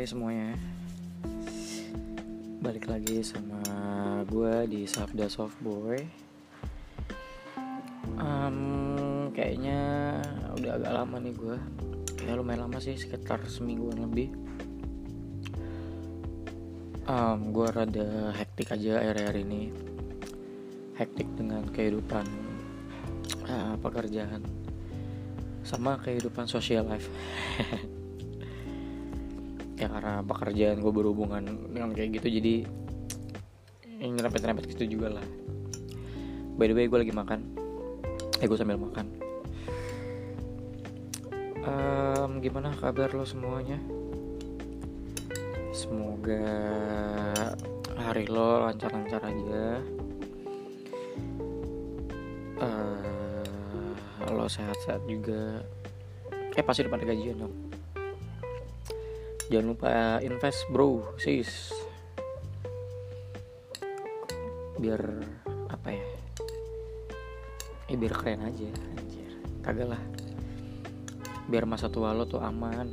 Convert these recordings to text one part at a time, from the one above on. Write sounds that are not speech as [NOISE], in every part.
Hai semuanya. Balik lagi sama gue di Sabda Soft Boy. Um, Kayaknya udah agak lama nih gue Kayak lumayan lama sih sekitar semingguan lebih. Um, Gue rada hektik aja akhir-akhir ini. Hektik dengan kehidupan uh, pekerjaan. Sama kehidupan social life [LAUGHS] ya karena pekerjaan gue berhubungan dengan kayak gitu jadi yang nyerempet-nyerempet gitu juga lah. By the way gue lagi makan. Eh gue sambil makan. Um, gimana kabar lo semuanya? Semoga hari lo lancar-lancar aja. Uh, lo sehat-sehat juga. Eh pasti depan gajian dong jangan lupa invest bro. Sis. Biar apa ya? Eh biar keren aja anjir. Kagak lah. Biar masa tua lo tuh aman.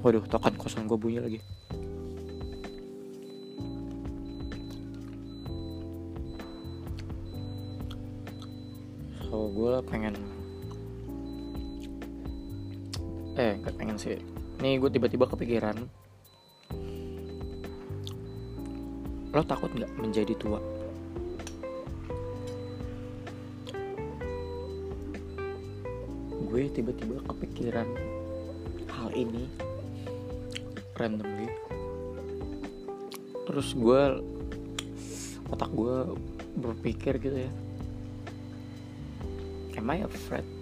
Waduh tokan kosong gue bunyi lagi. So gue pengen sih. Nih gue tiba-tiba kepikiran. Lo takut nggak menjadi tua? Gue tiba-tiba kepikiran hal ini randomly. Terus gue otak gue berpikir gitu ya. Am I afraid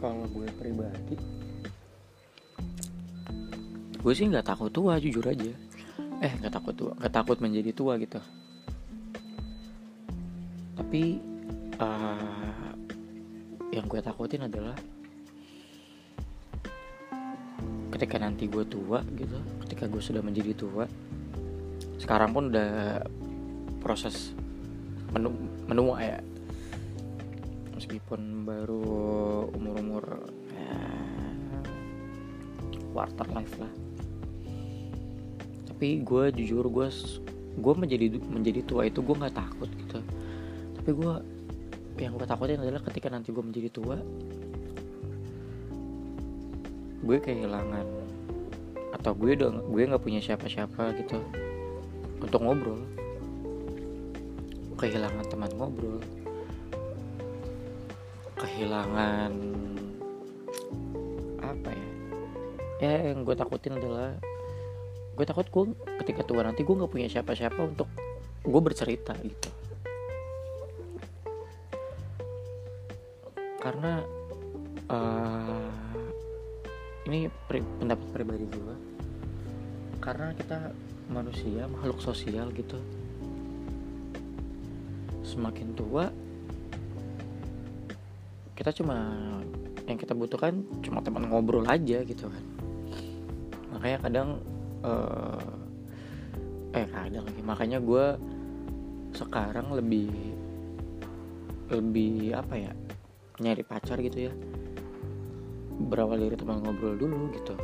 kalau gue pribadi gue sih nggak takut tua jujur aja. Eh nggak takut tua nggak takut menjadi tua gitu. Tapi uh, yang gue takutin adalah ketika nanti gue tua gitu ketika gue sudah menjadi tua sekarang pun udah proses menu menua ya meskipun baru umur-umur ya, quarter life lah. Tapi gue jujur gue gue menjadi menjadi tua itu gue nggak takut gitu. Tapi gue yang gue takutin adalah ketika nanti gue menjadi tua gue kehilangan atau gue udah gue nggak punya siapa-siapa gitu untuk ngobrol. Kehilangan teman ngobrol kehilangan apa ya? Ya yang gue takutin adalah gue takut gue ketika tua nanti gue nggak punya siapa-siapa untuk gue bercerita gitu. Karena uh, ini pri pendapat pribadi gue karena kita manusia makhluk sosial gitu. Semakin tua kita cuma yang kita butuhkan cuma teman ngobrol aja gitu kan. Makanya kadang uh, eh kadang lagi. Makanya gue sekarang lebih lebih apa ya nyari pacar gitu ya. Berawal dari teman ngobrol dulu gitu.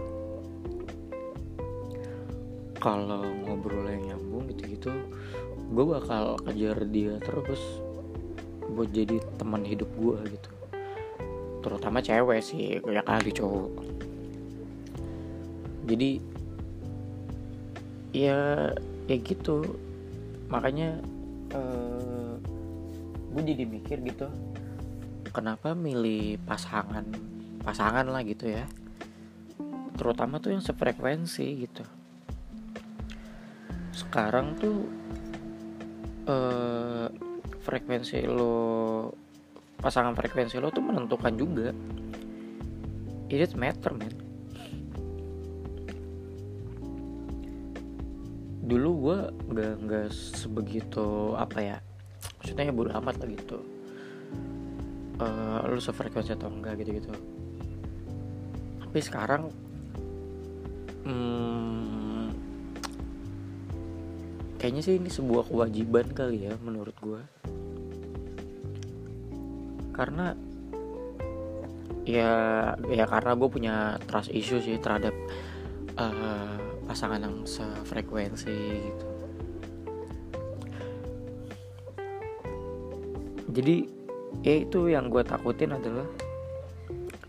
Kalau ngobrol yang nyambung gitu-gitu gue bakal kejar dia terus buat jadi teman hidup gue gitu terutama cewek sih ya kali cowok. Jadi ya ya gitu. Makanya uh, gue jadi mikir gitu kenapa milih pasangan pasangan lah gitu ya. Terutama tuh yang sefrekuensi gitu. Sekarang tuh uh, frekuensi lo pasangan frekuensi lo tuh menentukan juga. It matter man. Dulu gue nggak nggak sebegitu apa ya maksudnya ya bodo amat lah gitu. Uh, lu sefrekuensi atau enggak gitu gitu tapi sekarang hmm, kayaknya sih ini sebuah kewajiban kali ya menurut gue karena ya ya karena gue punya trust issue sih terhadap uh, pasangan yang sefrekuensi gitu. Jadi ya itu yang gue takutin adalah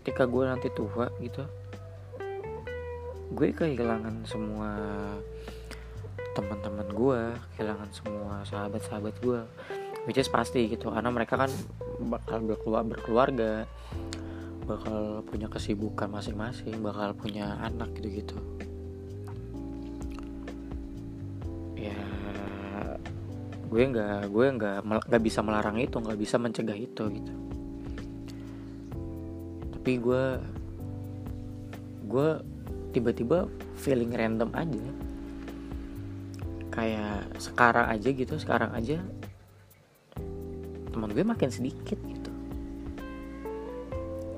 ketika gue nanti tua gitu gue kehilangan semua teman-teman gue kehilangan semua sahabat-sahabat gue which is pasti gitu karena mereka kan bakal berkeluar berkeluarga bakal punya kesibukan masing-masing bakal punya anak gitu-gitu. Ya gue nggak gue nggak nggak bisa melarang itu nggak bisa mencegah itu gitu. Tapi gue gue tiba-tiba feeling random aja. Kayak sekarang aja gitu sekarang aja teman gue makin sedikit gitu.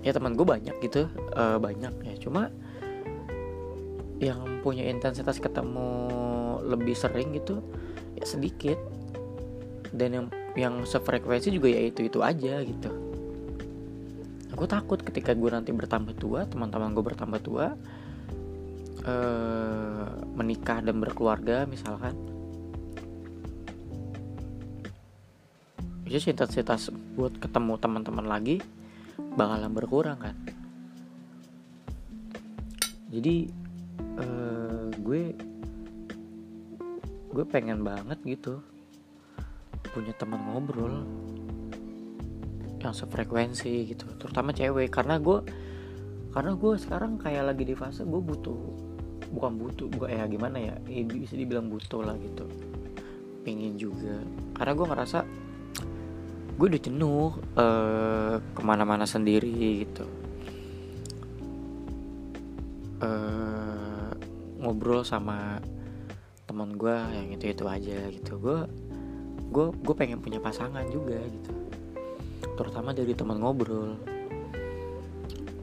Ya teman gue banyak gitu uh, banyak ya. Cuma yang punya intensitas ketemu lebih sering gitu ya sedikit. Dan yang yang sefrekuensi juga ya itu itu aja gitu. Aku takut ketika gue nanti bertambah tua teman-teman gue bertambah tua uh, menikah dan berkeluarga misalkan jadi intensitas buat ketemu teman-teman lagi bakalan berkurang kan? Jadi uh, gue gue pengen banget gitu punya teman ngobrol yang sefrekuensi gitu terutama cewek. Karena gue karena gue sekarang kayak lagi di fase gue butuh bukan butuh bukan ya gimana ya eh, bisa dibilang butuh lah gitu. Pengen juga. Karena gue ngerasa gue udah jenuh uh, ke mana-mana sendiri gitu. Uh, ngobrol sama teman gue yang itu itu aja gitu. Gue gue gue pengen punya pasangan juga gitu. Terutama dari teman ngobrol.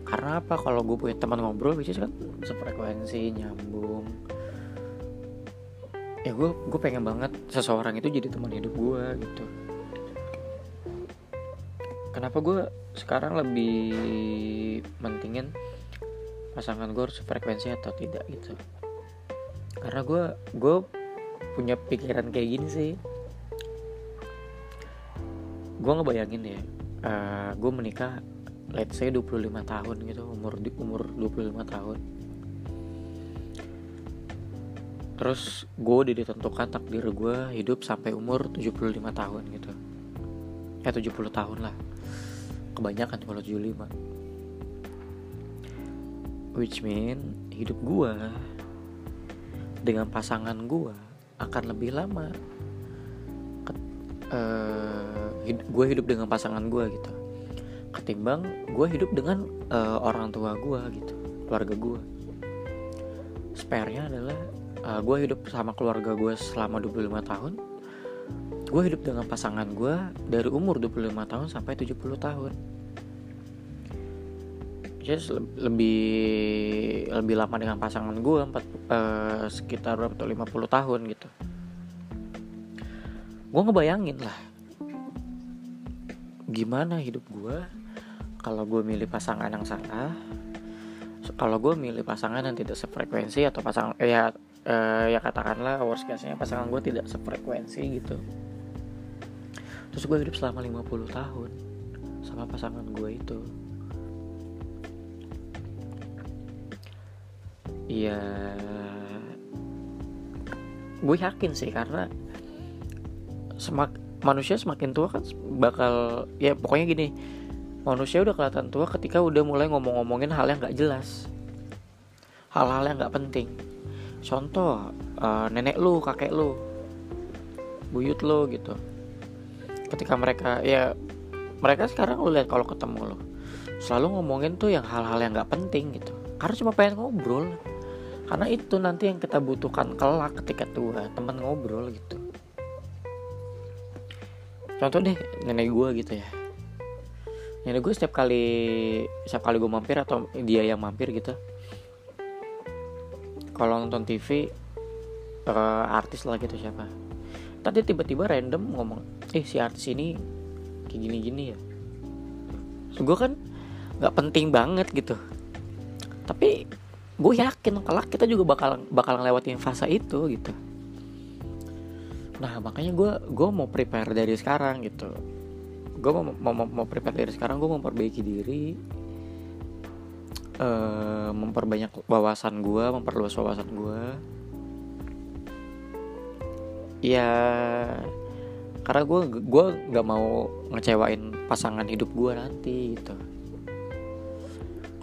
Karena apa? Kalau gue punya teman ngobrol bisa kan sefrekuensi nyambung. Ya gue gue pengen banget seseorang itu jadi teman hidup gue gitu kenapa gue sekarang lebih mentingin pasangan gue harus frekuensi atau tidak gitu. Karena gue gue punya pikiran kayak gini sih. Gue ngebayangin ya uh, eh, gue menikah let's say 25 tahun gitu umur di umur 25 tahun. Terus gue udah ditentukan takdir gue hidup sampai umur 75 tahun gitu. Ya 70 tahun lah kebanyakan kalau 75 which mean hidup gue dengan pasangan gue akan lebih lama uh, hid gue hidup dengan pasangan gue gitu. Ketimbang gue hidup dengan uh, orang tua gue gitu keluarga gue spare-nya adalah uh, gue hidup sama keluarga gue selama 25 tahun gue hidup dengan pasangan gue dari umur 25 tahun sampai 70 tahun. Just lebih lebih lama dengan pasangan gue empat uh, sekitar berapa tuh 50 tahun gitu. Gue ngebayangin lah gimana hidup gue kalau gue milih pasangan yang salah kalau gue milih pasangan yang tidak sefrekuensi atau pasangan eh, ya uh, ya katakanlah worst case nya pasangan gue tidak sefrekuensi gitu terus gue hidup selama 50 tahun sama pasangan gue itu. Iya. Gue yakin sih karena semak manusia semakin tua kan bakal ya pokoknya gini manusia udah kelihatan tua ketika udah mulai ngomong-ngomongin hal yang gak jelas. Hal-hal yang gak penting. Contoh uh, nenek lu kakek lu buyut lu gitu ketika mereka ya mereka sekarang lu lihat kalau ketemu lo selalu ngomongin tuh yang hal-hal yang gak penting gitu. Karena cuma pengen ngobrol. Karena itu nanti yang kita butuhkan kelak ketika tua teman ngobrol gitu. Contoh deh nenek gue gitu ya. Nenek gue setiap kali setiap kali gue mampir atau dia yang mampir gitu kalau nonton TV uh, eh, artis lah gitu siapa tadi tiba-tiba random ngomong eh si artis ini kayak gini-gini ya. Gue kan nggak penting banget gitu. Tapi gue yakin kalau kita juga bakal bakal ngelewatin fase itu gitu. Nah makanya gue gue mau prepare dari sekarang gitu. Gue mau, mau mau prepare dari sekarang gue memperbaiki diri. Uh, memperbanyak wawasan gue memperluas wawasan gue ya karena gue gue nggak mau ngecewain pasangan hidup gue nanti gitu.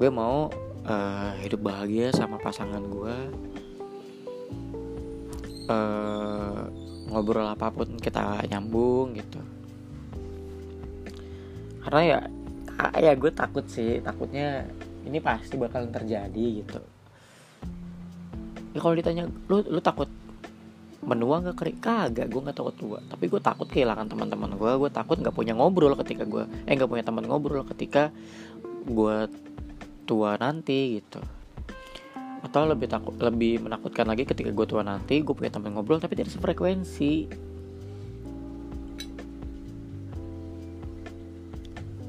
Gue mau uh, hidup bahagia sama pasangan gue uh, ngobrol apa pun kita nyambung gitu. Karena ya ya gue takut sih. Takutnya ini pasti bakal terjadi gitu. Ya kalau ditanya lu lu takut menua nggak kering kagak gue nggak takut tua tapi gue takut kehilangan teman-teman gue gue takut nggak punya ngobrol ketika gue eh nggak punya teman ngobrol ketika gue tua nanti gitu. Atau lebih takut lebih menakutkan lagi ketika gue tua nanti gue punya teman ngobrol tapi tidak sefrekuensi.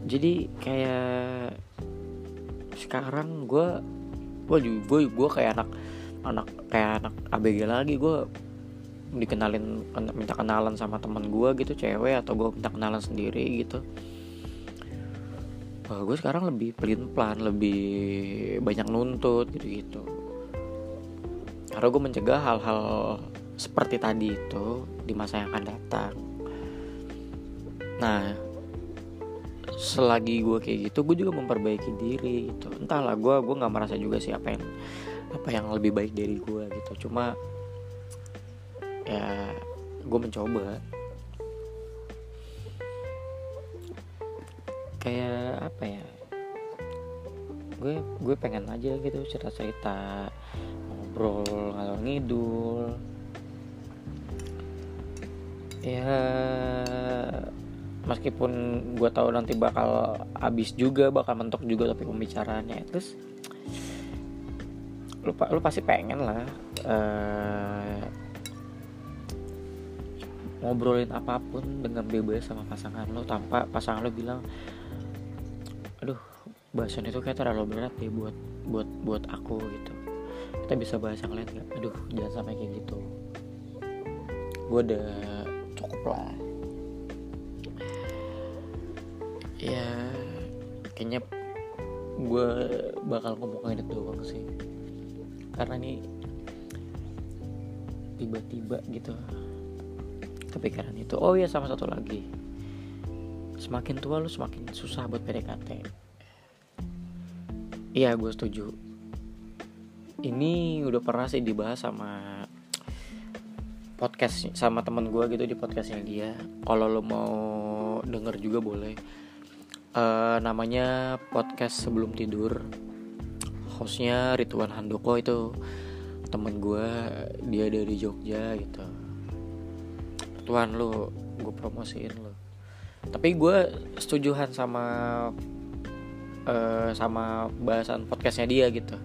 Jadi kayak sekarang gue gue gue gue kayak anak anak kayak anak ABG lagi. Gue dikenalin minta kenalan sama teman gue gitu cewek atau gue minta kenalan sendiri gitu. Uh, gue sekarang lebih pelin pelan lebih banyak nuntut gitu gitu karena gue mencegah hal-hal seperti tadi itu di masa yang akan datang. Nah selagi gue kayak gitu gue juga memperbaiki diri gitu. Entahlah gue gue nggak merasa juga sih apa yang apa yang lebih baik dari gue gitu. Cuma ya gue mencoba. Kayak apa ya? Gue gue pengen aja gitu cerita cerita ngobrol ngalor ngidul. Ya meskipun gue tahu nanti bakal habis juga bakal mentok juga tapi pembicaraannya terus lu, lu pasti pengen lah uh, ngobrolin apa pun dengan bebas sama pasangan lo tanpa pasangan lo bilang aduh bahasan itu kayak terlalu berat deh buat buat buat aku gitu. Kita bisa bahas yang lain nggak? Aduh jangan sampai kayak gitu. Gue udah cukup lah. Ya kayaknya gue bakal ngomongin itu doang sih. Karena ini tiba-tiba gitu kepikiran itu. Oh ya sama satu lagi. Semakin tua lu semakin susah buat PDKT iya gue setuju. Ini udah pernah sih dibahas sama podcast sama temen gue gitu di podcastnya dia. Kalau lo mau denger juga boleh. Uh, namanya podcast sebelum tidur. Hostnya Rituan Handoko itu. Temen gue dia dari Jogja gitu Tuan lo gue promosiin lo tapi gue setujuan sama uh, sama bahasan podcastnya dia gitu.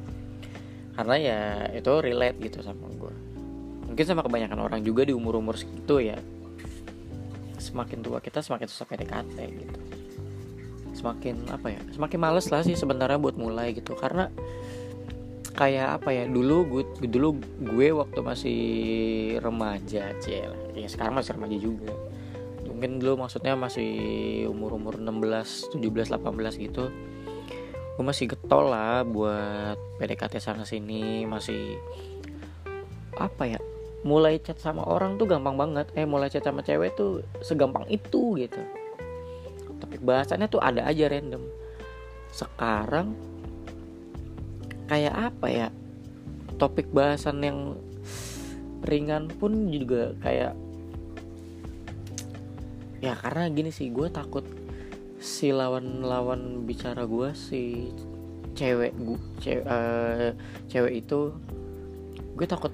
Karena ya itu relate gitu sama gue mungkin sama kebanyakan orang juga di umur umur segitu ya. Semakin tua kita semakin susah PDKT gitu. Semakin apa ya semakin males lah sih sebenarnya buat mulai gitu. Karena kayak apa ya dulu gue dulu gue waktu masih remaja cel ya sekarang masih remaja juga. Mungkin dulu maksudnya masih umur-umur 16, 17, 18 gitu. Gue masih getol lah buat PDKT sana sini masih apa ya mulai chat sama orang tuh gampang banget. Eh mulai chat sama cewek tuh segampang itu gitu. Tapi bahasannya tuh ada aja random. Sekarang kayak apa ya topik bahasan yang ringan pun juga kayak ya karena gini sih gue takut si lawan-lawan bicara gue si cewek gue cewek, uh, cewek itu gue takut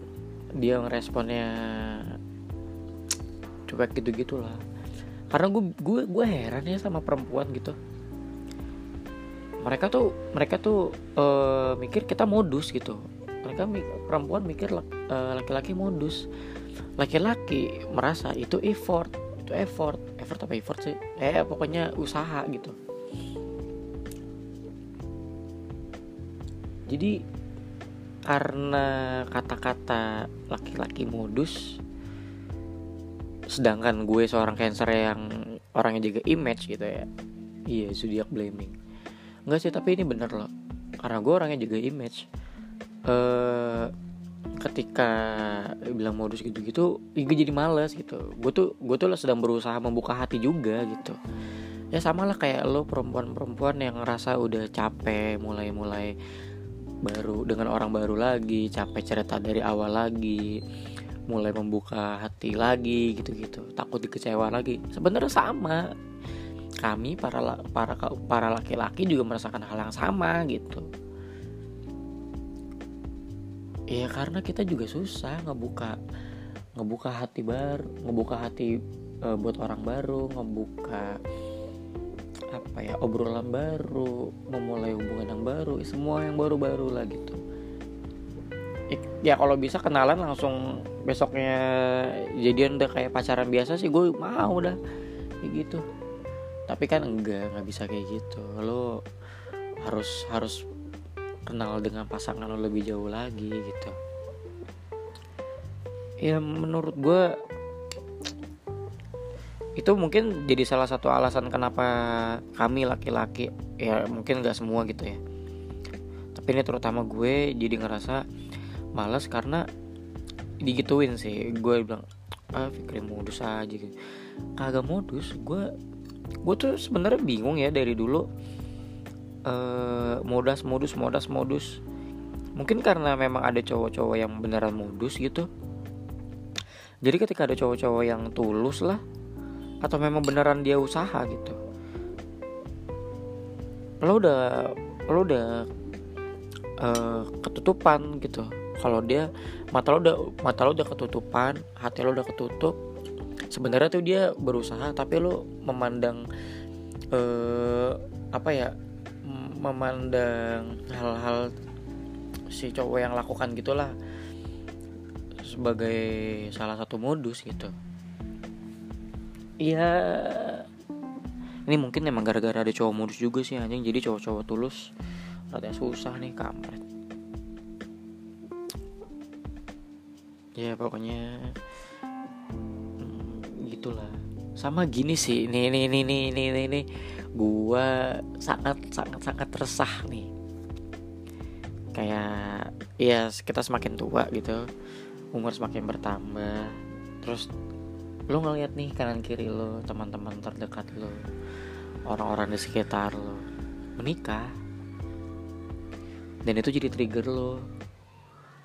dia ngeresponnya cuek gitu gitulah karena gue gue gue heran ya sama perempuan gitu. Mereka tuh mereka tuh uh, mikir kita modus gitu mereka perempuan mikir eh, laki-laki modus laki-laki merasa itu effort itu effort. Effort apa effort sih? Eh pokoknya usaha gitu. Jadi karena kata-kata laki-laki modus sedangkan gue seorang cancer yang orangnya jaga image gitu ya iya zodiac blaming. Enggak sih tapi ini bener loh. Karena gue orangnya jaga image eh ketika bilang modus gitu-gitu gue jadi males gitu. Gue tuh gue tuh sedang berusaha membuka hati juga gitu. Ya sama lah kayak lo perempuan-perempuan yang ngerasa udah capek mulai-mulai baru dengan orang baru lagi capek cerita dari awal lagi mulai membuka hati lagi gitu-gitu takut dikecewa lagi. Sebenarnya sama. Kami para para para laki-laki juga merasakan hal yang sama gitu ya karena kita juga susah ngebuka ngebuka hati baru ngebuka hati e, buat orang baru ngebuka apa ya obrolan baru memulai hubungan yang baru semua yang baru-baru lah gitu. Ya kalau bisa kenalan langsung besoknya jadian udah kayak pacaran biasa sih gue mau dah kayak gitu. Tapi kan enggak nggak bisa kayak gitu. Lo harus harus kenal dengan pasangan lo lebih jauh lagi gitu. Ya menurut gue itu mungkin jadi salah satu alasan kenapa kami laki-laki ya mungkin gak semua gitu ya. Tapi ini terutama gue jadi ngerasa males karena digituin sih. Gue bilang ah pikirin modus aja gitu. Kagak modus gue gue tuh sebenarnya bingung ya dari dulu uh, modus modus modus modus. Mungkin karena memang ada cowok-cowok yang beneran modus gitu. Jadi ketika ada cowok-cowok yang tulus lah atau memang beneran dia usaha gitu. Lo udah lo udah uh, ketutupan gitu. Kalau dia mata lo udah mata lo udah ketutupan hati lo udah ketutup sebenarnya tuh dia berusaha tapi lo memandang uh, apa ya memandang hal-hal si cowok yang lakukan gitulah sebagai salah satu modus gitu. Iya Ini mungkin emang gara-gara ada cowok modus juga sih anjing. Jadi cowok-cowok tulus Rada susah nih kampret. Ya pokoknya hmm, Gitulah. Sama gini sih Nih nih nih nih nih nih, nih. Gua sangat sangat sangat resah nih. Kayak Ya kita semakin tua gitu Umur semakin bertambah Terus lo ngeliat nih kanan kiri lo teman-teman terdekat lo orang-orang di sekitar lo menikah. Dan itu jadi trigger lo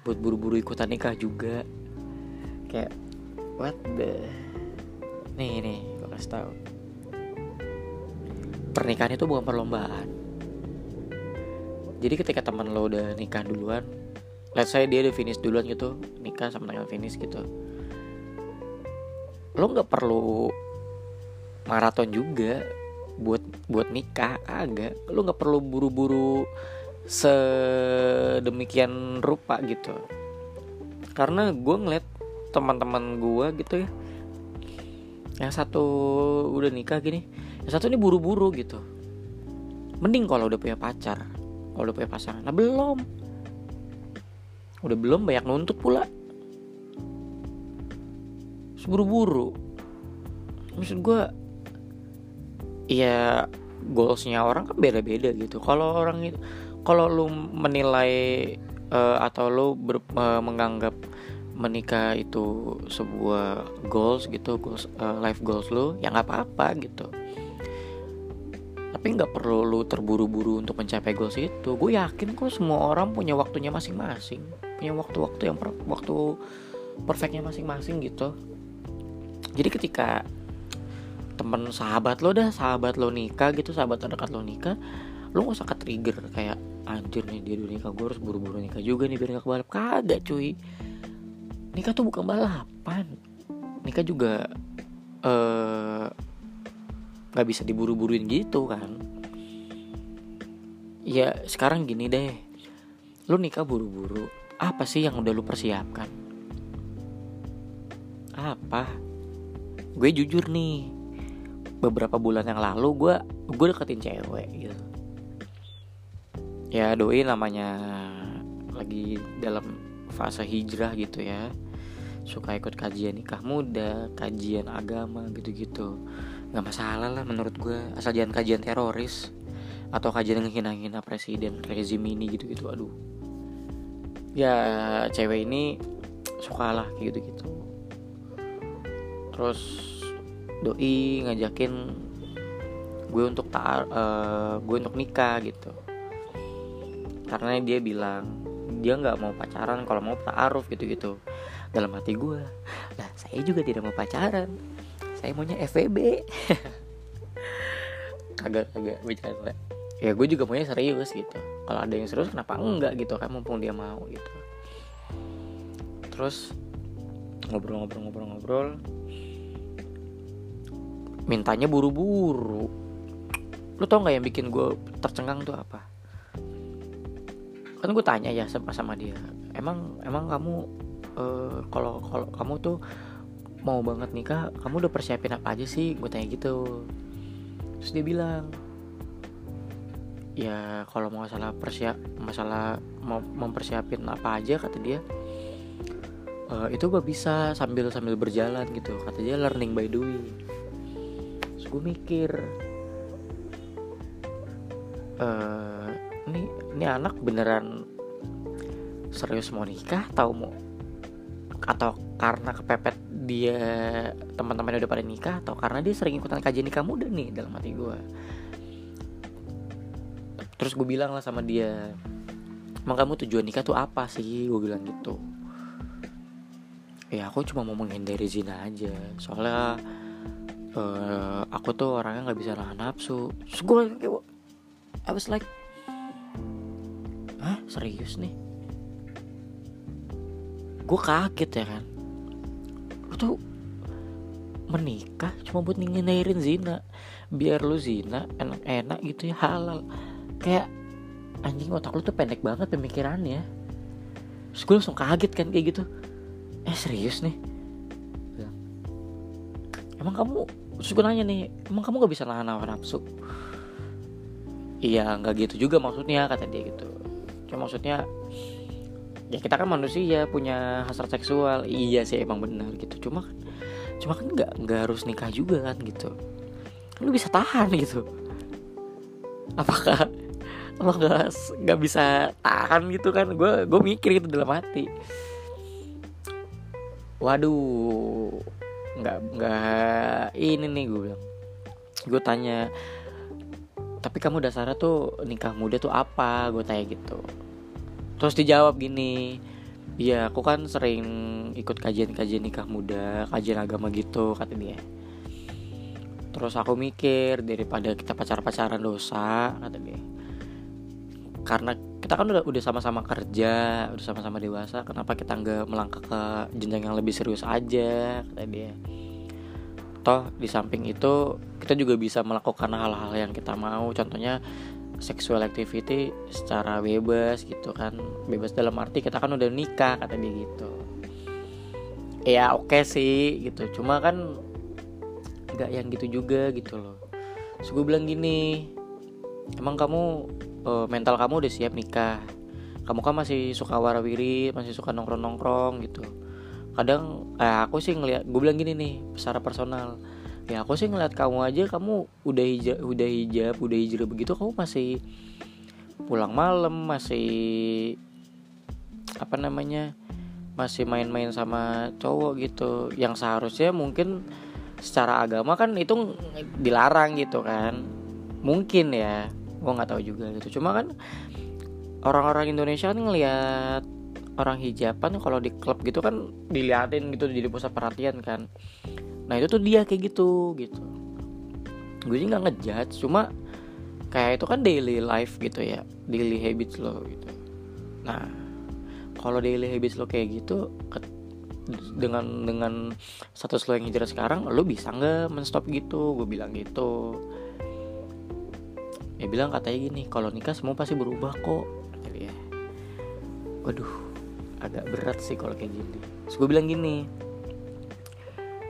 buat buru-buru ikutan nikah juga. Kayak what the nih nih gue kasih tahu pernikahan itu bukan perlombaan. Jadi ketika teman lo udah nikah duluan let's say dia udah finish duluan gitu nikah sama dengan finish gitu lo nggak perlu maraton juga buat buat nikah agak. Lo nggak perlu buru-buru sedemikian rupa gitu. Karena gue ngeliat teman-teman gue gitu ya yang satu udah nikah gini yang satu ini buru-buru gitu. Mending kalau udah punya pacar kalau udah punya pasangan. Nah belum. Udah belum banyak nuntut pula. Buru-buru. Maksud gue ya goalsnya orang kan beda-beda gitu. Kalau orang itu kalau lu menilai uh, atau lu ber, uh, menganggap menikah itu sebuah goals gitu goals uh, life goals lu ya nggak apa-apa gitu tapi nggak perlu lu terburu-buru untuk mencapai goals itu. Gue yakin kok semua orang punya waktunya masing-masing. Punya waktu-waktu yang per waktu perfectnya masing-masing gitu. Jadi ketika temen sahabat lo dah sahabat lo nikah gitu sahabat terdekat lo nikah lo gak usah ke trigger kayak anjir nih dia udah nikah gue harus buru-buru nikah juga nih biar gak kebalap. Kagak cuy. Nikah tuh bukan balapan. Nikah juga uh, bisa diburu-buruin gitu kan. Ya sekarang gini deh. Lo nikah buru-buru apa sih yang udah lo persiapkan? Apa? Gue jujur nih beberapa bulan yang lalu gue gue deketin cewek gitu. Ya doi namanya lagi dalam fase hijrah gitu ya. Suka ikut kajian nikah muda kajian agama gitu-gitu nggak masalah lah menurut gue asal jangan kajian teroris atau kajian yang hina-hina presiden rezim ini gitu-gitu aduh. Ya cewek ini suka lah gitu-gitu. Terus doi ngajakin gue untuk tak uh, gue untuk nikah gitu. Karena dia bilang dia nggak mau pacaran kalau mau taaruf gitu-gitu. Dalam hati gue lah saya juga tidak mau pacaran saya maunya FVB [LAUGHS] kagak kagak bercanda. Ya gue juga maunya serius gitu. Kalau ada yang serius kenapa enggak gitu kan? Mumpung dia mau gitu. Terus ngobrol-ngobrol-ngobrol-ngobrol mintanya buru-buru. Lu tau nggak yang bikin gue tercengang tuh apa? Kan gue tanya ya sama sama dia. Emang emang kamu Eh, kalau kalau kamu tuh mau banget nikah kamu udah persiapin apa aja sih? Gue tanya gitu. Terus dia bilang ya kalau mau masalah persiap masalah mau mempersiapin apa aja kata dia. Uh, itu gue bisa sambil sambil berjalan gitu kata dia learning by doing. Terus gue mikir uh, ini ini anak beneran serius mau nikah atau mau atau karena kepepet dia teman-temannya udah pada nikah atau karena dia sering ikutan kajian nikah muda nih dalam hati gue terus gue bilang lah sama dia emang kamu tujuan nikah tuh apa sih? Gue bilang gitu. Ya aku cuma mau menghindari zina aja. Soalnya uh, aku tuh orangnya nggak bisa nahan nafsu. Terus gue I was like ah serius nih? Gue kaget ya kan tuh menikah cuma buat ngingerin zina. Biar lu zina enak-enak gitu ya halal. Kayak anjing otak lu tuh pendek banget pemikirannya. Terus gue langsung kaget kan kayak gitu. Eh serius nih? Emang kamu terus gue nanya nih emang kamu gak bisa nahan hawa nafsu? Iya nggak gitu juga maksudnya kata dia gitu. Cuma maksudnya ya kita kan manusia punya hasrat seksual. Iya sih emang benar gitu. Cuma kan cuma kan nggak nggak harus nikah juga kan gitu. Lu bisa tahan gitu. Apakah lo nggak nggak bisa tahan gitu kan? Gue gue mikir gitu dalam hati. Waduh nggak nggak ini nih gue bilang. Gue tanya tapi kamu dasarnya tuh nikah muda tuh apa? Gue tanya gitu terus dijawab gini Iya aku kan sering ikut kajian-kajian nikah muda Kajian agama gitu kata dia. Terus aku mikir daripada kita pacar-pacaran dosa kata dia. Karena kita kan udah udah sama-sama kerja Udah sama-sama dewasa Kenapa kita nggak melangkah ke jenjang yang lebih serius aja? kata dia. Toh di samping itu kita juga bisa melakukan hal-hal yang kita mau. Contohnya sexual activity secara bebas gitu kan. Bebas dalam arti kita kan udah nikah kata dia gitu. Ya oke okay sih gitu. Cuma kan nggak yang gitu juga gitu loh. So gue bilang gini emang kamu uh, mental kamu udah siap nikah? Kamu kan masih suka warawiri masih suka nongkrong nongkrong gitu. Kadang eh, aku sih ngeliat gue bilang gini nih secara personal ya aku sih ngeliat kamu aja kamu udah hijab udah hijab udah hijrah begitu kamu masih pulang malam masih apa namanya masih main-main sama cowok gitu. Yang seharusnya mungkin secara agama kan itu dilarang gitu kan. Mungkin ya gue nggak tahu juga gitu. Cuma kan orang-orang Indonesia kan ngelihat orang hijaban kalau di klub gitu kan diliatin gitu jadi pusat perhatian kan nah itu tuh dia kayak gitu gitu. Gue sih nggak ngejudge cuma kayak itu kan daily life gitu ya daily habits lo gitu. Nah kalau daily habits lo kayak gitu dengan dengan status lo yang hijrah sekarang lo bisa nggak menstop gitu? Gue bilang gitu. Ya bilang katanya gini kalau nikah semua pasti berubah kok. Ya waduh agak berat sih kalau kayak gini. Terus gue bilang gini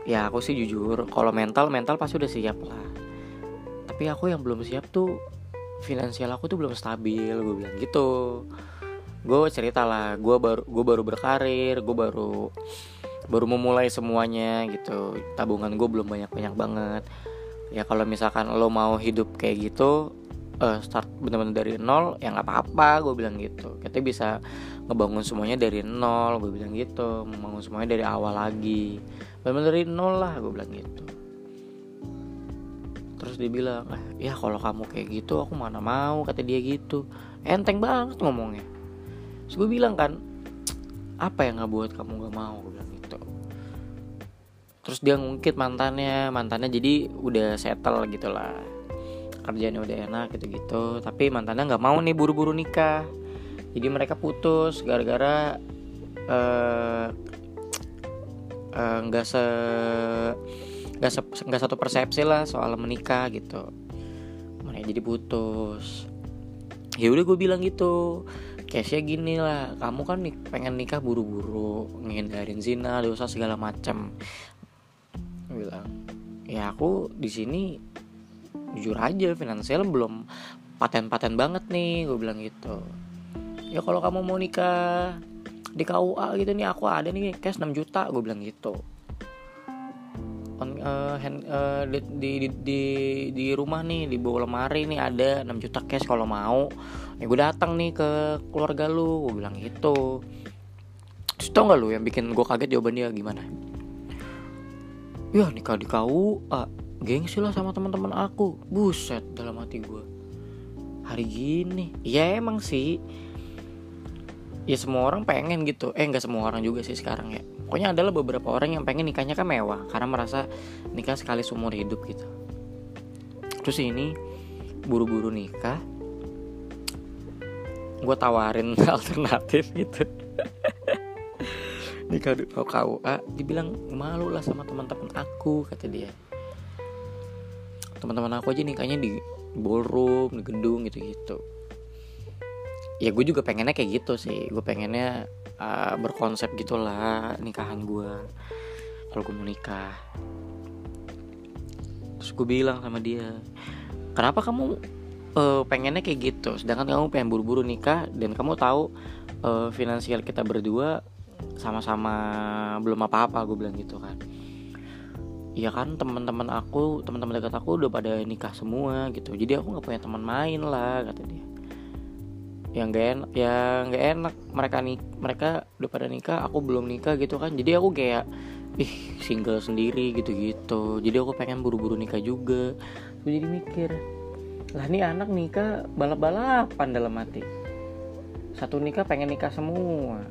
ya aku sih jujur kalau mental mental pasti udah siap lah. Tapi aku yang belum siap tuh finansial aku tuh belum stabil gue bilang gitu. Gue cerita lah gue baru gue baru berkarir gue baru baru memulai semuanya gitu. Tabungan gue belum banyak banyak banget. Ya kalau misalkan lo mau hidup kayak gitu uh, start bener-bener dari nol ya nggak apa-apa gue bilang gitu. Kita bisa ngebangun semuanya dari nol gue bilang gitu. Membangun semuanya dari awal lagi. Bener-bener dari nol lah gue bilang gitu. Terus dia bilang ah, ya kalau kamu kayak gitu aku mana mau kata dia gitu. Enteng banget ngomongnya. Terus gue bilang kan apa yang nggak buat kamu nggak mau? Gue bilang gitu. Terus dia ngungkit mantannya mantannya jadi udah settle gitu lah kerjanya udah enak gitu-gitu. Tapi mantannya nggak mau nih buru-buru nikah. Jadi mereka putus gara-gara eh, eh, nggak uh, uh, se nggak se, nggak satu persepsi lah soal menikah gitu. Mereka jadi putus. Ya udah gue bilang gitu case gini lah kamu kan nih pengen nikah buru-buru ngindarin zina dosa segala macam bilang ya aku di sini jujur aja finansial belum paten-paten banget nih gue bilang gitu. Ya kalau kamu mau nikah di KUA gitu nih aku ada nih cash 6 juta gue bilang gitu. On, uh, hand, uh, di, di, di, di, rumah nih di bawah lemari nih ada 6 juta cash kalau mau. Ya gue datang nih ke keluarga lu gue bilang gitu. Terus tau gak lu yang bikin gue kaget jawaban dia gimana? Ya nikah di KUA gengsi lah sama teman-teman aku. Buset dalam hati gue hari gini. Ya emang sih. Ya semua orang pengen gitu. Eh nggak semua orang juga sih sekarang ya. Pokoknya adalah beberapa orang yang pengen nikahnya kan mewah. Karena merasa nikah sekali seumur hidup gitu. Terus ini buru-buru nikah. Gue tawarin [LAUGHS] alternatif gitu. [LAUGHS] Nikah di KUA dibilang malu lah sama teman-teman aku kata dia teman-teman aku aja nikahnya di ballroom di gedung gitu gitu ya gue juga pengennya kayak gitu sih. Gue pengennya uh, berkonsep gitulah nikahan gue kalau gue mau nikah. Terus gue bilang sama dia kenapa kamu uh, pengennya kayak gitu? Sedangkan kamu pengen buru-buru nikah dan kamu tahu uh, finansial kita berdua sama-sama belum apa-apa gue bilang gitu kan ya kan teman-teman aku teman-teman dekat aku udah pada nikah semua gitu. Jadi aku nggak punya teman main lah kata dia. Yang gak enak ya nggak enak mereka nih mereka udah pada nikah aku belum nikah gitu kan. Jadi aku kayak ih single sendiri gitu gitu jadi aku pengen buru-buru nikah juga. Aku jadi mikir lah nih anak nikah balap-balapan dalam hati. Satu nikah pengen nikah semua.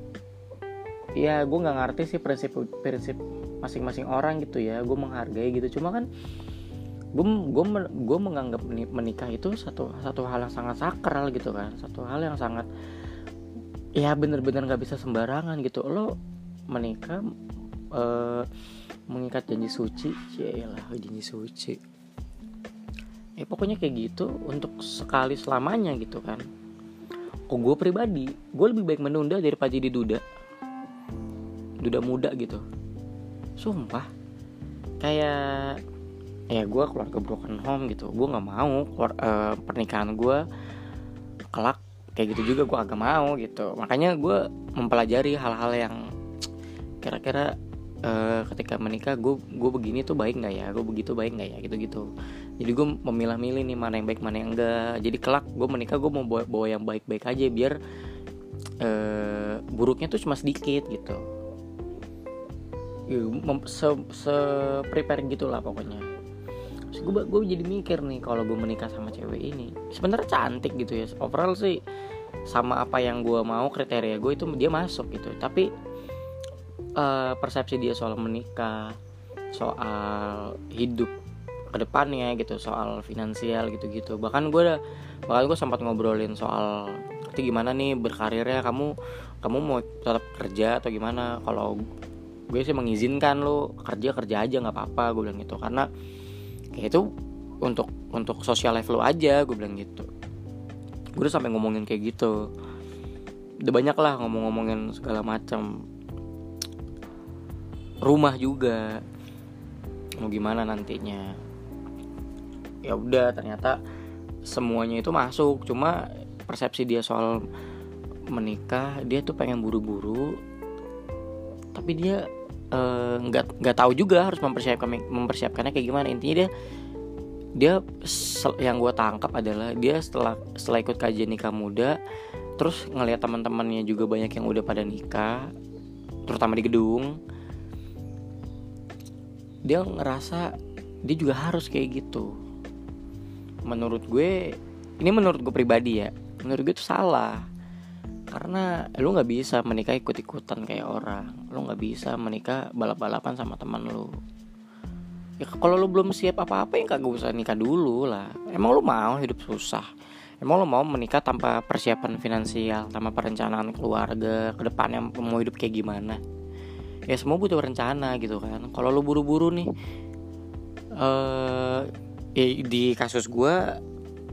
Ya gue nggak ngerti sih prinsip prinsip masing-masing orang gitu ya gue menghargai gitu. Cuma kan gue gue gue menganggap menikah itu satu satu hal yang sangat sakral gitu kan. Satu hal yang sangat ya bener-bener nggak bisa sembarangan gitu. Lo menikah uh, mengikat janji suci? Ya lah janji suci. Ya pokoknya kayak gitu untuk sekali selamanya gitu kan. Kok gue pribadi gue lebih baik menunda daripada jadi duda. Duda muda gitu sumpah. Kayak ya gue keluarga broken home gitu. Gue nggak mau keluar, uh, pernikahan gue kelak kayak gitu juga. Gue agak mau gitu. Makanya gue mempelajari hal-hal yang kira-kira uh, ketika menikah gue gue begini tuh baik nggak ya? Gue begitu baik nggak ya? Gitu gitu jadi gue memilah-milih nih mana yang baik mana yang enggak. Jadi kelak gue menikah gue mau bawa, bawa yang baik-baik aja biar uh, buruknya tuh cuma sedikit gitu ya, se, se prepare gitulah pokoknya. Gue gue jadi mikir nih kalau gue menikah sama cewek ini sebenarnya cantik gitu ya. Overall sih sama apa yang gue mau kriteria gue itu dia masuk gitu. Tapi uh, persepsi dia soal menikah soal hidup ke depannya gitu soal finansial gitu-gitu. Bahkan gue udah bahkan gue sempat ngobrolin soal nanti gimana nih berkarirnya? Kamu kamu mau tetap kerja atau gimana? Kalau gue sih mengizinkan lo kerja kerja aja nggak apa-apa gue bilang gitu. Karena kayak itu untuk untuk sosial life lo aja gue bilang gitu. Gue udah sampai ngomongin kayak gitu. Udah banyak lah ngomong-ngomongin segala macam. Rumah juga. Mau gimana nantinya? Ya udah ternyata semuanya itu masuk. Cuma persepsi dia soal menikah dia tuh pengen buru-buru. Tapi dia nggak uh, nggak tahu juga harus mempersiapkan mempersiapkannya kayak gimana. Intinya dia dia yang gue tangkap adalah dia setelah setelah ikut kajian nikah muda terus ngelihat teman-temannya juga banyak yang udah pada nikah terutama di gedung dia ngerasa dia juga harus kayak gitu. Menurut gue ini menurut gue pribadi ya menurut gue itu salah karena lu nggak bisa menikah ikut ikutan kayak orang. Lu nggak bisa menikah balap balapan sama teman lu. Ya kalau lu belum siap apa apa ya kagak usah nikah dulu lah. Emang lu mau hidup susah? Emang lu mau menikah tanpa persiapan finansial tanpa perencanaan keluarga ke depannya mau hidup kayak gimana? Ya semua butuh rencana gitu kan. Kalau lu buru-buru nih eh uh, di kasus gue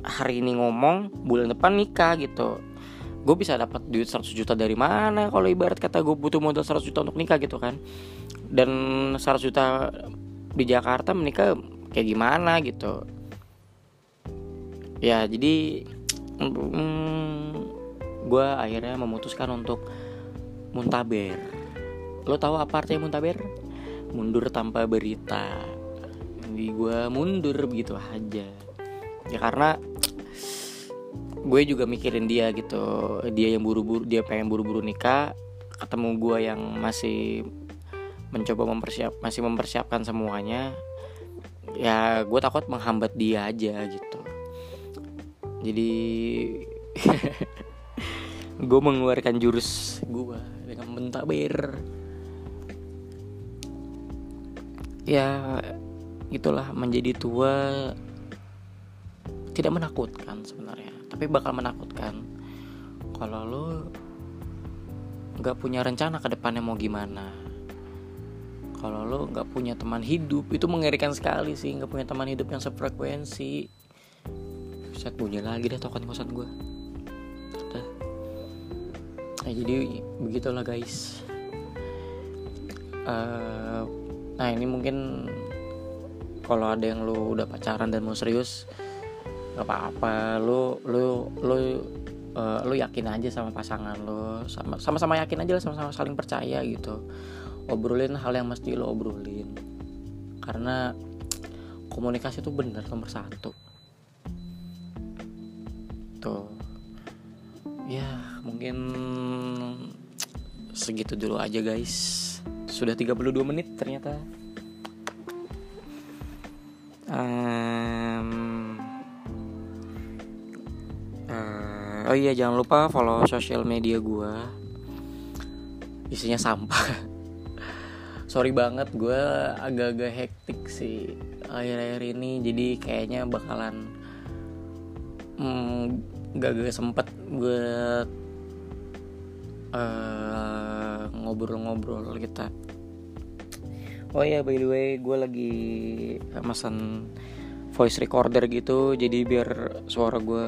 hari ini ngomong bulan depan nikah gitu gue bisa dapat duit 100 juta dari mana? Kalau ibarat kata gue butuh modal 100 juta untuk nikah gitu kan. Dan 100 juta di Jakarta menikah kayak gimana gitu. Ya jadi hmm, gue akhirnya memutuskan untuk muntaber. Lo tahu apa artinya muntaber? Mundur tanpa berita. Jadi gue mundur begitu aja. Ya karena gue juga mikirin dia gitu. Dia yang buru-buru dia pengen buru-buru nikah ketemu gue yang masih mencoba mempersiap masih mempersiapkan semuanya. Ya gue takut menghambat dia aja gitu. Jadi [LAUGHS] gue mengeluarkan jurus gue dengan mentabir ya itulah menjadi tua tidak menakutkan sebenarnya tapi bakal menakutkan kalau lo nggak punya rencana ke depannya mau gimana. Kalau lo nggak punya teman hidup itu mengerikan sekali sih nggak punya teman hidup yang sefrekuensi. Bisa bunyi lagi deh token kosan gue nah, jadi begitulah guys. Uh, nah ini mungkin kalau ada yang lo udah pacaran dan mau serius gak apa-apa lu lu lu uh, lu yakin aja sama pasangan lu sama sama yakin aja lah sama-sama saling percaya gitu. Obrolin hal yang mesti lo obrolin. Karena komunikasi itu bener nomor satu. Tuh. Ya mungkin segitu dulu aja guys. Sudah 32 menit ternyata oh iya jangan lupa follow sosial media gue isinya sampah. [LAUGHS] Sorry banget gue agak-agak hektik sih akhir-akhir ini. Jadi kayaknya bakalan hmm, gak gak sempet gue uh, ngobrol-ngobrol kita. Oh iya by the way gue lagi pesan voice recorder gitu jadi biar suara gue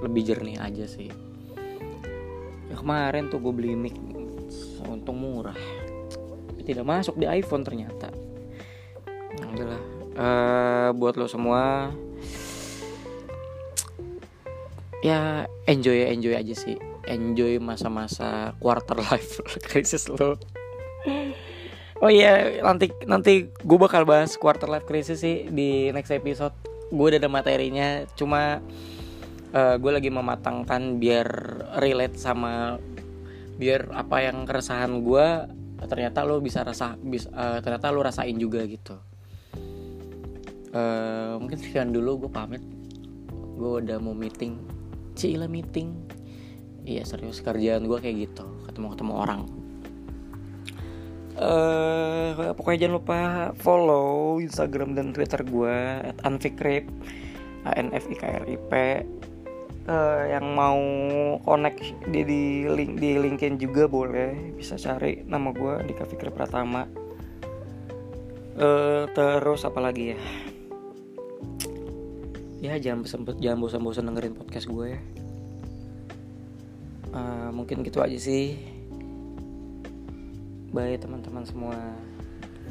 lebih jernih aja sih. Ya, kemarin tuh gue beli mic untung murah. Tidak masuk di iPhone ternyata. Adalah uh, eh, buat lo semua ya enjoy enjoy aja sih. Enjoy masa-masa quarter life [LAUGHS] krisis lo. Oh iya nanti nanti gue bakal bahas quarter life crisis sih di next episode gue udah ada materinya cuma uh, gue lagi mematangkan biar relate sama biar apa yang keresahan gue ternyata lo bisa rasa bisa uh, ternyata lo rasain juga gitu. Uh, mungkin sekian dulu gue pamit. Gue udah mau meeting. Cila meeting. Iya serius kerjaan gue kayak gitu. Ketemu ketemu orang uh, pokoknya jangan lupa follow Instagram dan Twitter gue at anfikrip a n f i k r i p. Uh, yang mau connect di, di link di linkin juga boleh. Bisa cari nama gue di Fikri Pratama. Uh, terus apa lagi ya? Ya jangan bosan jangan bosan-bosan dengerin podcast gue ya. Uh, mungkin gitu aja sih Bye teman-teman semua.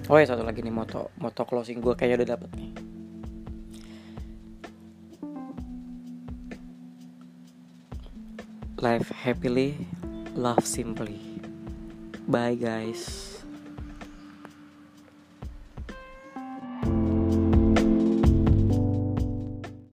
Oh ya satu lagi nih moto Moto closing gue kayaknya udah dapet nih. Live happily love simply. Bye guys